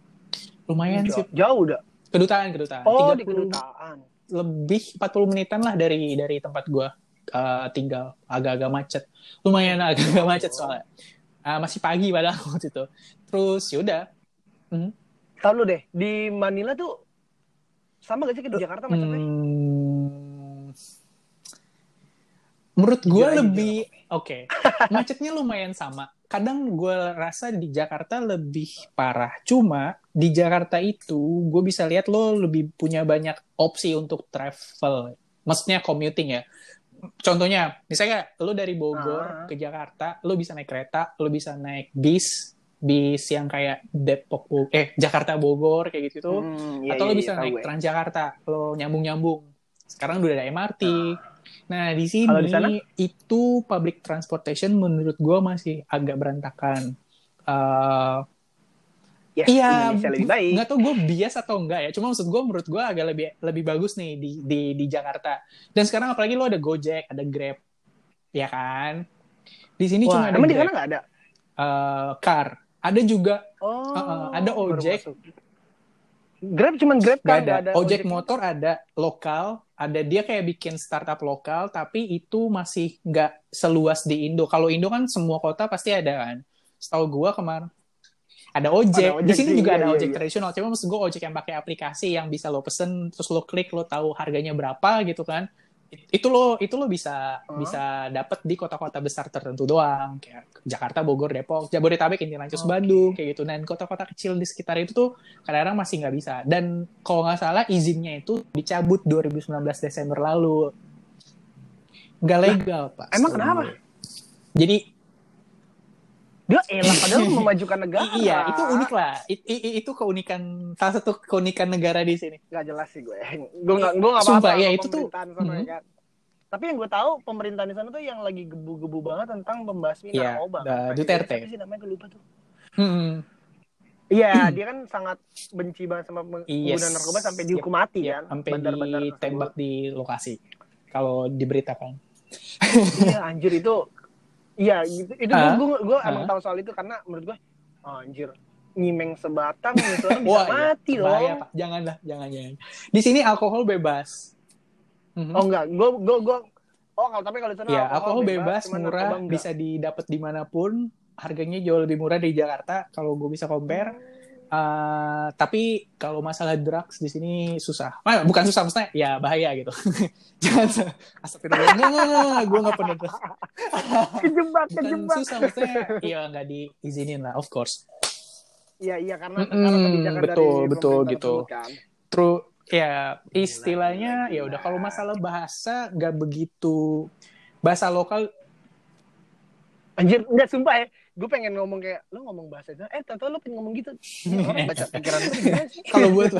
Lumayan sih. Jauh, jauh udah. Kedutaan, kedutaan. Oh, di 30 kedutaan. lebih 40 menitan lah dari dari tempat gue tinggal. Agak-agak macet. Lumayan agak-agak macet soalnya. Ah, masih pagi padahal waktu itu. Terus yaudah Hmm. Tahu lu deh, di Manila tuh sama gak sih di Jakarta macetnya? Hmm, menurut gue lebih oke. Macetnya lumayan sama. Kadang gue rasa di Jakarta lebih parah. Cuma di Jakarta itu gue bisa lihat lo lebih punya banyak opsi untuk travel. Maksudnya commuting ya contohnya misalnya lo dari Ah. Bogor ke Jakarta lo bisa naik kereta lo bisa naik bis bis yang kayak Depok eh Jakarta Bogor kayak gitu tuh Hmm, iya, atau lo iya, bisa iya, naik. Transjakarta lo nyambung nyambung sekarang udah ada MRT nah di Kalau di sana? sini itu public transportation menurut gue masih agak berantakan Eh, Ya, iya Indonesia lebih baik. nggak tau gue bias atau enggak ya cuma maksud gue menurut gue agak lebih lebih bagus nih di di di Jakarta dan sekarang apalagi lo ada Gojek ada Grab ya kan di sini cuma Wah, ada emang di sana nggak ada? Eh, car ada juga Oh, Uh-uh, ada baru ojek. Grab cuman Grab Gak kan ada. nggak ojek motor ada lokal, ada dia kayak bikin startup lokal, tapi itu masih nggak seluas di Indo. Kalau Indo kan semua kota pasti ada kan. Setahu gua kemarin ada ojek. Ada ojek di sini sih, juga iya, ada ojek iya. tradisional. Cuma maksud gua ojek yang pakai aplikasi yang bisa lo pesen, terus lo klik, lo tahu harganya berapa gitu kan. Itu lo itu lo bisa Oh. bisa dapat di kota-kota besar tertentu doang, kayak Jakarta, Bogor, Depok, Jabodetabek, Lancus, Oke. Bandung, kayak gitu. Dan kota-kota kecil di sekitar itu tuh kadang-kadang masih nggak bisa. Dan kalau nggak salah izinnya itu dicabut 2019 Desember lalu. Nggak legal, Pak. emang kenapa? gue. Jadi, Dia elah padahal memajukan negara. iya, itu unik lah. I- i- i- itu keunikan, salah satu keunikan negara di sini. Gak jelas sih gue. Gue gak, gue gak Sumpah, apa-apa ya, itu tuh- sana, ya kan. Tapi yang gue tahu pemerintahan di sana tuh yang lagi gebu-gebu banget tentang pembasmi Iya, narkoba. da- Duterte. sih namanya gue lupa tuh. Hmm, Iya, dia kan sangat benci banget sama peng- Yes. pengguna narkoba sampai Yep, dihukum mati ya, kan. sampai Bandar-bandar ditembak di lokasi. Kalau diberitakan. Iya, anjir itu. Iya, gitu. Itu Ah, gue gue emang ah. tahu soal itu karena menurut gue, oh, anjir, nyimeng sebatang misalnya bisa Wah, iya. mati loh. Bahaya, Pak. Janganlah, jangan, jangan. Di sini alkohol bebas. Mhm. Oh enggak, gue gue gue Oh, kalau tapi kalau di sana Ya, alkohol bebas, cuman murah, bisa didapat di mana pun. Harganya jauh lebih murah dari Jakarta kalau gue bisa compare. Uh, tapi kalau masalah drugs di sini susah. Ah, bukan susah, maksudnya ya bahaya gitu. Jangan astagfirullah. Enggak, enggak, enggak, gue enggak pernah drugs. kejebak, Bukan kejebak. susah, maksudnya ya nggak diizinin lah, of course. Iya, iya karena Mm-mm, karena kebijakan betul, dari betul, gitu. tersebut kan. True, ya istilahnya ya udah kalau masalah bahasa nggak begitu bahasa lokal Anjir, enggak sumpah ya. Gue pengen ngomong kayak lu ngomong bahasa itu. Eh, tahu lu pengen ngomong gitu. Orang baca pikiran gue sih? kalau buat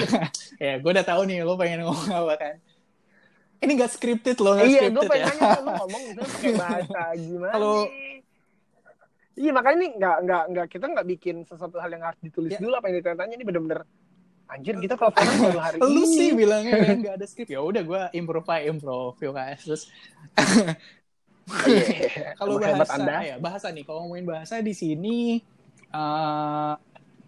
ya gue udah tahu nih lo pengen ngomong apa kan ini gak scripted loh gak Iya, gue scripted pengen ya nanya lu ngomong gitu pakai bahasa gimana? Kalau-? Iya, makanya ini enggak enggak enggak kita enggak bikin sesuatu hal yang harus ditulis Ya. dulu apa yang ditanya ini bener-bener Anjir, kita teleponan baru hari lu ini. sih bilangnya ya nggak ada script ya udah gue improve aja improve yuk guys terus. kalau Emang hebat bahasa Anda. ya bahasa nih kalau ngomongin bahasa di sini eh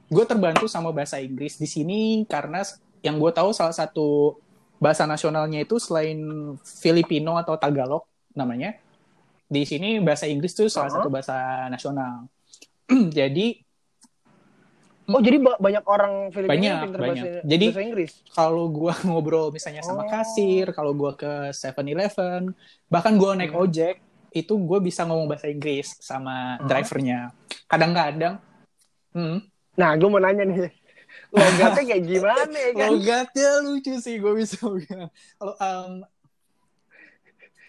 gue terbantu sama bahasa Inggris di sini karena yang gue tahu salah satu bahasa nasionalnya itu selain Filipino atau Tagalog namanya di sini bahasa Inggris tuh salah Uh-huh. satu bahasa nasional jadi Oh, jadi ba- banyak orang Filipina Banyak, yang pinter banyak. bahasa, Jadi- bahasa Inggris. kalau gua ngobrol misalnya sama Oh. kasir, kalau gua ke 7-Eleven, bahkan gua naik Hmm. ojek, itu gue bisa ngomong bahasa Inggris sama Hmm. drivernya. Kadang-kadang, hmm, Nah, gue mau nanya nih. Logatnya kayak gimana ya kan? logatnya lucu sih gue bisa bilang. Kalau um,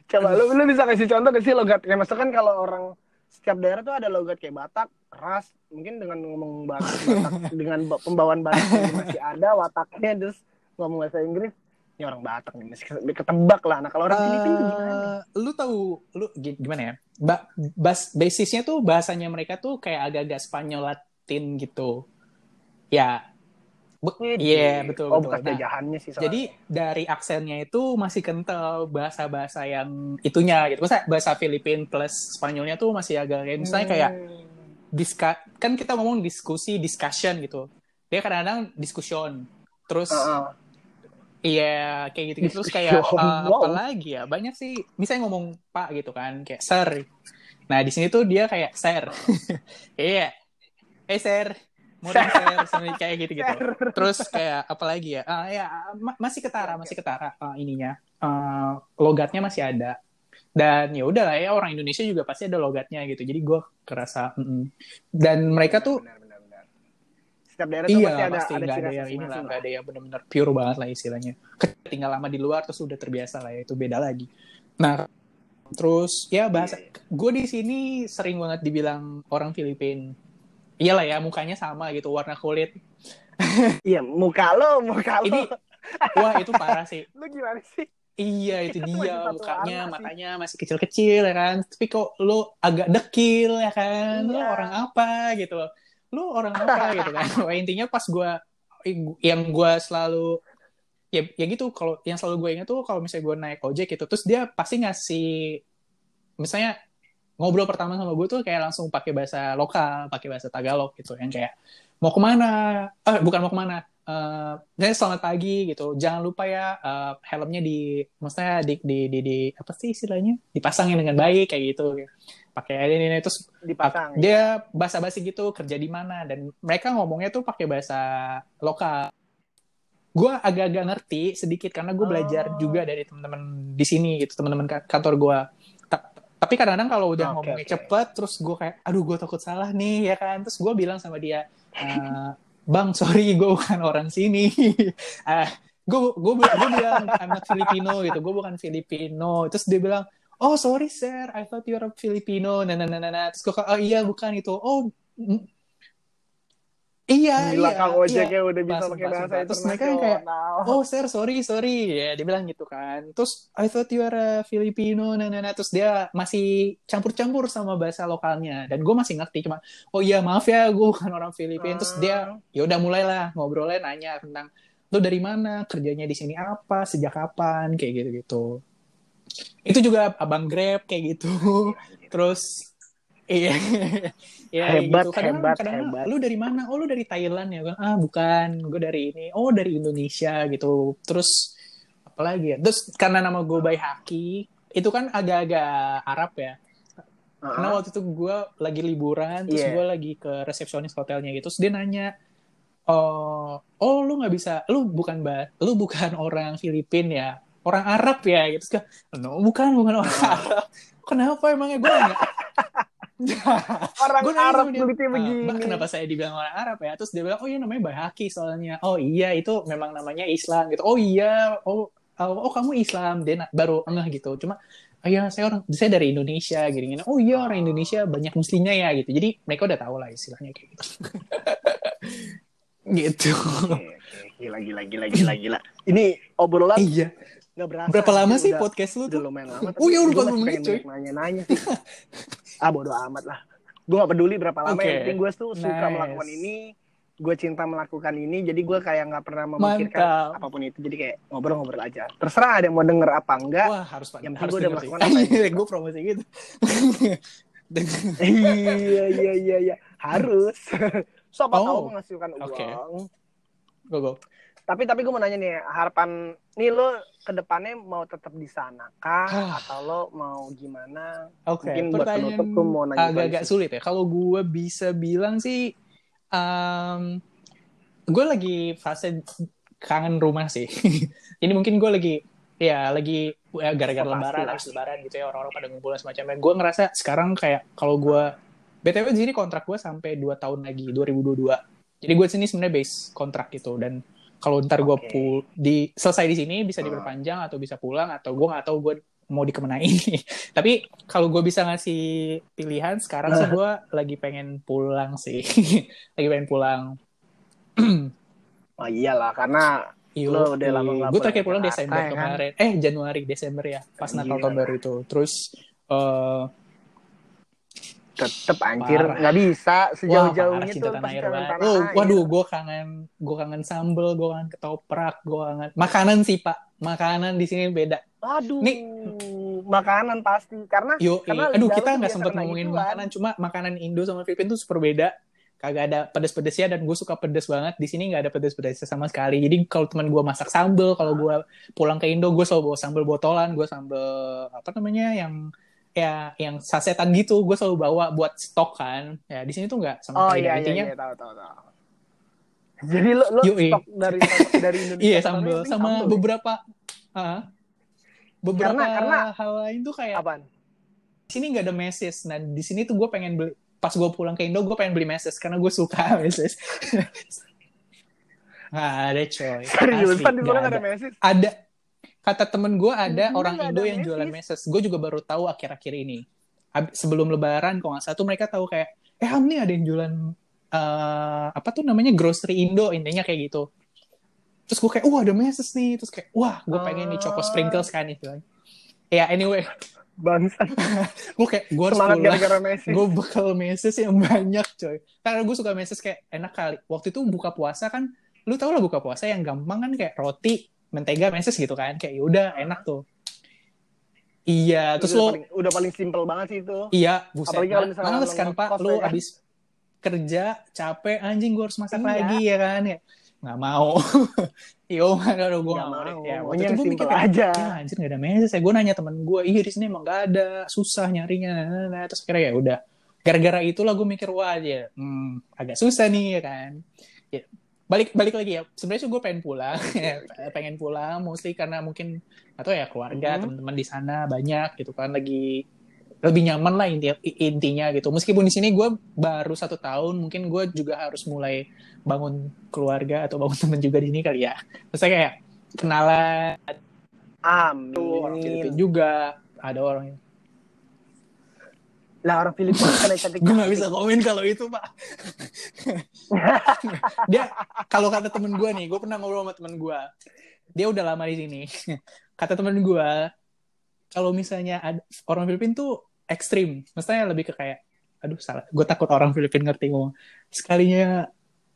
Coba lu, lu bisa kasih contoh ke sih logat. Kayak maksudnya kan kalau orang setiap daerah tuh ada logat kayak Batak, keras. Mungkin dengan ngomong Batak, Batak dengan ba- pembawaan Batak masih ada, wataknya terus ngomong bahasa Inggris. Ini orang Batak nih masih ketebak lah. Nah kalau orang uh, Filipina gimana? Lu tahu lu gimana ya? Ba bas basisnya tuh bahasanya mereka tuh kayak agak-agak Spanyol Latin gitu. Ya. Iya yeah, betul oh, betul. bekas nah, sih. Soalnya. Jadi dari aksennya itu masih kental bahasa-bahasa yang itunya gitu. Masa bahasa Filipin plus Spanyolnya tuh masih agak kayak misalnya kayak hmm. diska kan kita ngomong diskusi discussion gitu. Dia kadang-kadang discussion. Terus uh -uh Iya, kayak gitu, -gitu. Terus kayak uh, wow. apa lagi ya? Banyak sih. Misalnya ngomong Pak gitu kan, kayak Sir. Nah, di sini tuh dia kayak Sir. iya. Eh, Sir. Mau Sir, Sir. kayak gitu-gitu. Terus kayak apa lagi ya? Uh, ya ma masih ketara, masih ketara uh, ininya. Uh, logatnya masih ada. Dan ya udah lah ya orang Indonesia juga pasti ada logatnya gitu. Jadi gue kerasa mm -mm. dan mereka tuh benar, setiap daerah iya, pasti ada pasti. ada, ada yang ini lah nggak ada yang benar-benar pure banget lah istilahnya. Tinggal lama di luar terus udah terbiasa lah ya itu beda lagi. Nah terus ya bahasa yeah. gue di sini sering banget dibilang orang Filipin. Iyalah ya mukanya sama gitu warna kulit. Iya muka lo muka lo. Ini wah itu parah sih. Lu gimana sih? Iya itu dia mukanya matanya masih kecil-kecil ya kan. Tapi kok lo agak dekil ya kan? Iya. lo orang apa gitu lu orang apa gitu kan. Intinya pas gue yang gue selalu ya ya gitu. Kalau yang selalu gue ingat tuh kalau misalnya gue naik ojek gitu terus dia pasti ngasih misalnya ngobrol pertama sama gue tuh kayak langsung pakai bahasa lokal pakai bahasa Tagalog gitu yang kayak mau ke mana? Eh bukan mau ke mana. Uh, selamat pagi gitu. Jangan lupa ya uh, helmnya di maksudnya di, di di di apa sih istilahnya? Dipasangin dengan baik kayak gitu pakai ini ini terus dipasang dia ya. bahasa basi gitu kerja di mana dan mereka ngomongnya tuh pakai bahasa lokal gue agak-agak ngerti sedikit karena gue belajar oh. juga dari teman-teman di sini gitu teman-teman kantor gue Ta tapi kadang-kadang kalau udah okay, ngomongnya okay. cepet terus gue kayak aduh gue takut salah nih ya kan terus gue bilang sama dia uh, bang sorry gue bukan orang sini uh, gue gue gue bilang I'm not Filipino gitu gue bukan Filipino terus dia bilang oh sorry sir I thought you're a Filipino nah nah nah nah, nah. terus gue oh iya bukan itu oh Iya, Gila, iya. Kang Ojek iya. udah bisa pakai bahasa itu. Terus mereka kayak, oh sir, sorry, sorry. Ya, dia bilang gitu kan. Terus, I thought you are a Filipino, nah, nah, nah. Terus dia masih campur-campur sama bahasa lokalnya. Dan gue masih ngerti, cuma, oh iya maaf ya, gue bukan orang Filipina. Terus dia, ah. ya udah mulailah ngobrolnya, nanya tentang, lo dari mana, kerjanya di sini apa, sejak kapan, kayak gitu-gitu itu juga abang grab kayak gitu. Terus iya. Ya, hebat gitu. kadang, hebat kadang hebat. Lu dari mana? Oh lu dari Thailand ya. Ah bukan. Gue dari ini. Oh dari Indonesia gitu. Terus apalagi ya? Terus karena nama gue Bay Haki itu kan agak-agak Arab ya. Uh-huh. karena waktu itu gue lagi liburan terus yeah. gue lagi ke resepsionis hotelnya gitu. Terus dia nanya oh oh lu nggak bisa lu bukan ba lu bukan orang Filipin ya orang Arab ya gitu kan no bukan bukan orang Arab kenapa emangnya gue nggak orang gua Arab dia, begini. Uh, kenapa saya dibilang orang Arab ya? Terus dia bilang, oh iya namanya Bahaki soalnya. Oh iya itu memang namanya Islam gitu. Oh iya, oh oh, oh kamu Islam. Dia baru enggak gitu. Cuma oh iya saya orang saya dari Indonesia gini-gini. Oh iya orang Indonesia banyak muslimnya ya gitu. Jadi mereka udah tahu lah istilahnya kayak gitu. gitu. Gila, gila, gila, gila, gila. Ini obrolan iya. Gak berasa. Berapa lama sih udah, podcast lu tuh? Udah lumayan lama. Oh ya udah 40 menit coy. Nanya-nanya sih. ah bodo amat lah. Gue gak peduli berapa lama. Okay. Yang penting gue tuh suka nice. melakukan ini. Gue cinta melakukan ini. Jadi gue kayak gak pernah memikirkan Mantap. apa pun itu. Jadi kayak ngobrol-ngobrol aja. Terserah ada yang mau denger apa enggak. Wah harus Yang penting gue udah melakukan apa. gue promosi gitu. iya iya iya iya harus. Siapa oh. tahu menghasilkan uang. Okay. Go go tapi tapi gue mau nanya nih harapan nih lo ke depannya mau tetap di sana kah? Ah. atau lo mau gimana? Oke okay. mungkin buat penutup tuh mau nanya agak-agak sulit ya. Kalau gue bisa bilang sih um, gue lagi fase kangen rumah sih. Ini mungkin gue lagi ya lagi ya gara-gara oh, lebaran habis lebaran gitu ya orang-orang pada ngumpul semacamnya. Gue ngerasa sekarang kayak kalau gue btw di sini kontrak gue sampai 2 tahun lagi 2022 jadi gue sini sebenarnya base kontrak gitu dan kalau ntar gue okay. pul di selesai di sini bisa hmm. diperpanjang atau bisa pulang atau gue nggak tahu gue mau ini tapi kalau gue bisa ngasih pilihan sekarang sih gue lagi pengen pulang sih lagi pengen pulang oh iyalah karena Iya, Lo udah lama nggak gue pulang terakhir pulang Jakarta, Desember ya kan? kemarin. Eh Januari Desember ya, pas Natal Gila. tahun baru itu. Terus eh Tetep anjir Parah. nggak bisa sejauh-jauhnya tuh tanah air kangen banget. tanah Oh, air. waduh, gue kangen, gue kangen sambel, gue kangen ketoprak, gue kangen makanan sih pak. Makanan di sini beda. Aduh, Nih. makanan pasti karena Yo, Karena aduh lidah kita nggak sempat kayak ngomongin makanan, cuma makanan Indo sama Filipina tuh super beda. Kagak ada pedes-pedesnya dan gue suka pedes banget. Di sini nggak ada pedes-pedesnya sama sekali. Jadi kalau teman gue masak sambel, kalau gue pulang ke Indo, gue selalu bawa sambel botolan, gue sambel apa namanya yang ya yang sasetan gitu, gue selalu bawa buat stok kan. Ya di sini tuh nggak sama Oh sekali. iya iya intinya iya tahu tahu tahu. Jadi lo lo stok dari dari Indonesia. iya sambel ini sama sambel ya? beberapa ah, beberapa Karena- karena- hal lain tuh kayak Apaan? di sini nggak ada meses. Nah di sini tuh gue pengen beli pas gue pulang ke Indo gue pengen beli meses karena gue suka meses. nggak ada coy. Seriusan di sana ada. ada mesis? Ada kata temen gue ada sini orang Indo ada yang meses. jualan meses. Gue juga baru tahu akhir-akhir ini. Sebelum Lebaran kalau nggak salah tuh mereka tahu kayak eh Ham nih ada yang jualan eh, apa tuh namanya grocery Indo intinya kayak gitu. Terus gue kayak, wah ada meses nih. Terus kayak, wah gue pengen nih choco Ah. sprinkles kan itu. Ya anyway, Bangsa. gue kayak gue harus Semangat gara-gara mesis. gue bekal meses yang banyak coy karena gue suka meses kayak enak kali waktu itu buka puasa kan lu tau lah buka puasa yang gampang kan kayak roti mentega meses gitu kan kayak yaudah enak tuh iya terus udah lo paling, udah paling simple banget sih itu. iya buset Apalagi kalau misalnya males lo kan pak lu ya kan? abis kerja capek anjing gue harus masak Iya. lagi ya kan ya nggak mau yo mana gue Nggak mau, mau. ya waktu itu gue mikir aja. ya anjir nggak ada meses ya gue nanya temen gue iya di sini emang nggak ada susah nyarinya nah, nah, nah. terus kira ya udah gara-gara itulah gue mikir wah aja hmm, agak susah nih ya kan ya, balik balik lagi ya. Sebenarnya sih gue pengen pulang. Pengen pulang mostly karena mungkin atau ya keluarga Mhm. teman-teman di sana banyak gitu kan. Lagi lebih nyaman lah inti intinya gitu. Meskipun di sini gue baru satu tahun mungkin gue juga harus mulai bangun keluarga atau bangun teman juga di sini kali ya. Terus saya kayak kenalan tuh orang Filipina Amin. juga ada orang Lah orang Filipina kan yang cantik. gue nggak bisa komen kalau itu pak. Dia kalau kata temen gue nih gue pernah ngobrol sama temen gue dia udah lama di sini. Kata temen gue kalau misalnya ada orang Filipina tuh ekstrim. Maksudnya lebih ke kayak aduh salah gue takut orang Filipina ngerti ngomong. Sekalinya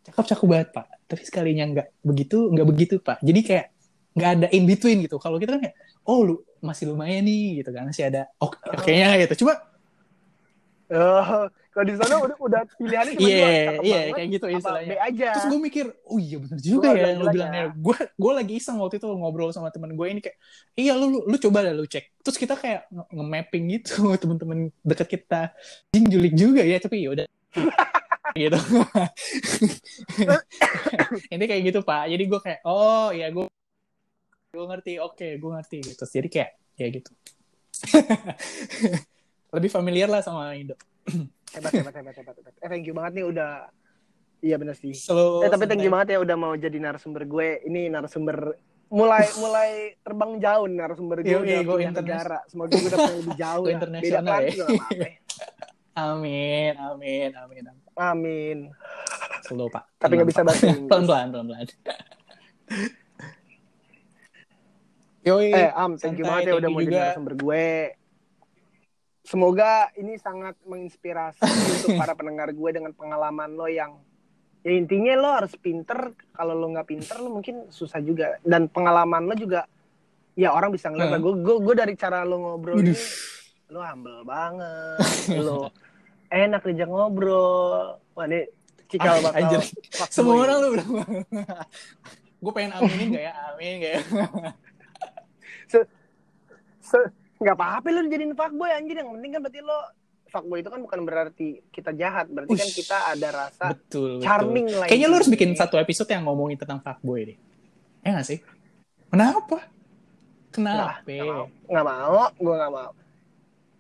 cakep cakep banget pak. Tapi sekalinya nggak begitu nggak begitu pak. Jadi kayak nggak ada in between gitu. Kalau kita kan kayak oh lu masih lumayan nih gitu kan. Masih ada oke kayaknya gitu. Cuma Oh, kalau di sana udah udah pilihannya cuma Iya, dua, cakep iya, banget, kayak gitu apa istilahnya. Aja. terus gue mikir oh iya bener juga Gua ya yang lu jelek bilangnya. ya. gue gue lagi iseng waktu itu ngobrol sama temen gue ini kayak iya lu lu, lu coba dah lu cek. Terus kita kayak nge- nge-mapping gitu temen-temen deket kita. Jing julik juga ya tapi yaudah gitu. Ini kayak gitu pak. Jadi gue kayak oh ya gue gue ngerti. Oke gue ngerti gitu. Jadi kayak kayak gitu lebih familiar lah sama Indo Hebat, hebat, hebat, hebat, hebat. Eh, thank you banget nih udah. Iya bener sih. Selalu Eh, tapi thank you banget ya udah mau jadi narasumber gue. Ini narasumber mulai mulai terbang jauh nih narasumber gue Yoi, udah go pindah internas- negara. Semoga gue dapat yang lebih jauh Go. Beda internasional ya. ya. Amin, amin, amin. amin. Amin. Slow, Pak. Tapi nggak bisa bahasa Inggris. Pelan-pelan, pelan-pelan. Yoi. Eh, Am, thank you banget ya udah mau jadi narasumber gue. Semoga ini sangat menginspirasi untuk para pendengar gue dengan pengalaman lo yang ya intinya lo harus pinter. Kalau lo nggak pinter lo mungkin susah juga. Dan pengalaman lo juga ya orang bisa ngeliat. Gue gue gue dari cara lo ngobrol ini lo humble banget. lo enak diajak ngobrol. Wah ini cikal Ah, bakal. Semua orang lu bilang. gue pengen aminin gak ya? Amin gak ya? Se- nggak apa-apa lo jadiin fuckboy anjir yang penting kan berarti lo fuckboy itu kan bukan berarti kita jahat berarti kan Ush. kita ada rasa betul, betul. charming lah Kayaknya lu harus bikin satu episode yang ngomongin tentang fuckboy deh. Ya gak sih? Kenapa? Kenapa? nggak mau gue nggak mau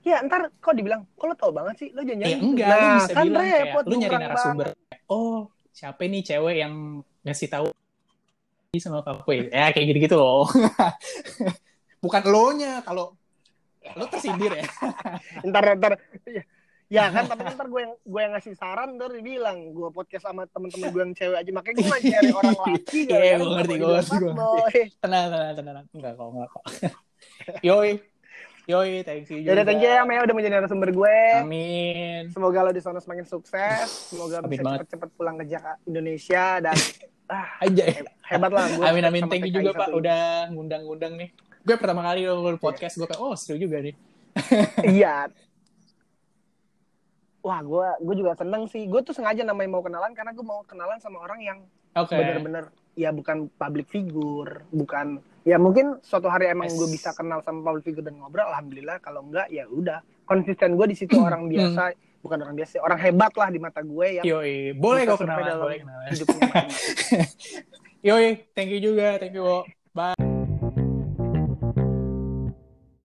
ya ntar kok dibilang kok lo tau banget sih lo jangan Ya enggak, lu nah bisa kan bilang kayak repot lu nyari narasumber. banget. Oh, siapa nih cewek yang ngasih tahu sama fuckboy? Ya kayak gitu-gitu loh. Bukan lo nya kalau lo tersindir ya. ntar ntar ya, Ya kan, tapi ntar gue yang gue yang ngasih saran ntar dibilang gue podcast sama temen-temen gue yang cewek aja makanya gue cari orang laki Iya, gue ngerti, gue ngerti, gue ngerti. Tenang, tenang, tenang. Enggak kok, enggak kok. Yoi. Yoi, thank you juga. Jadi thank you ya Maya udah menjadi narasumber gue. Amin. Semoga lo di sana semakin sukses. Semoga Amin bisa cepet-cepet pulang ke Jakarta Indonesia dan ah, Aja. he- hebat lah gue. Amin amin thank you juga Pak udah ngundang-ngundang nih. Gue pertama kali lo podcast gue kayak oh seru juga nih. Iya. Wah, gue gue juga seneng sih. Gue tuh sengaja namanya mau kenalan karena gue mau kenalan sama orang yang Oke. bener-bener ya bukan public figure, bukan ya mungkin suatu hari emang Yes. gue bisa kenal sama public figure dan ngobrol, alhamdulillah. Kalau enggak ya udah. Konsisten gue di situ orang biasa, bukan orang biasa, orang hebat lah di mata gue yang Yoi, boleh gue kenalan, boleh kenalan. hidupnya. Yoi, thank you juga, thank you. Wo. Bye.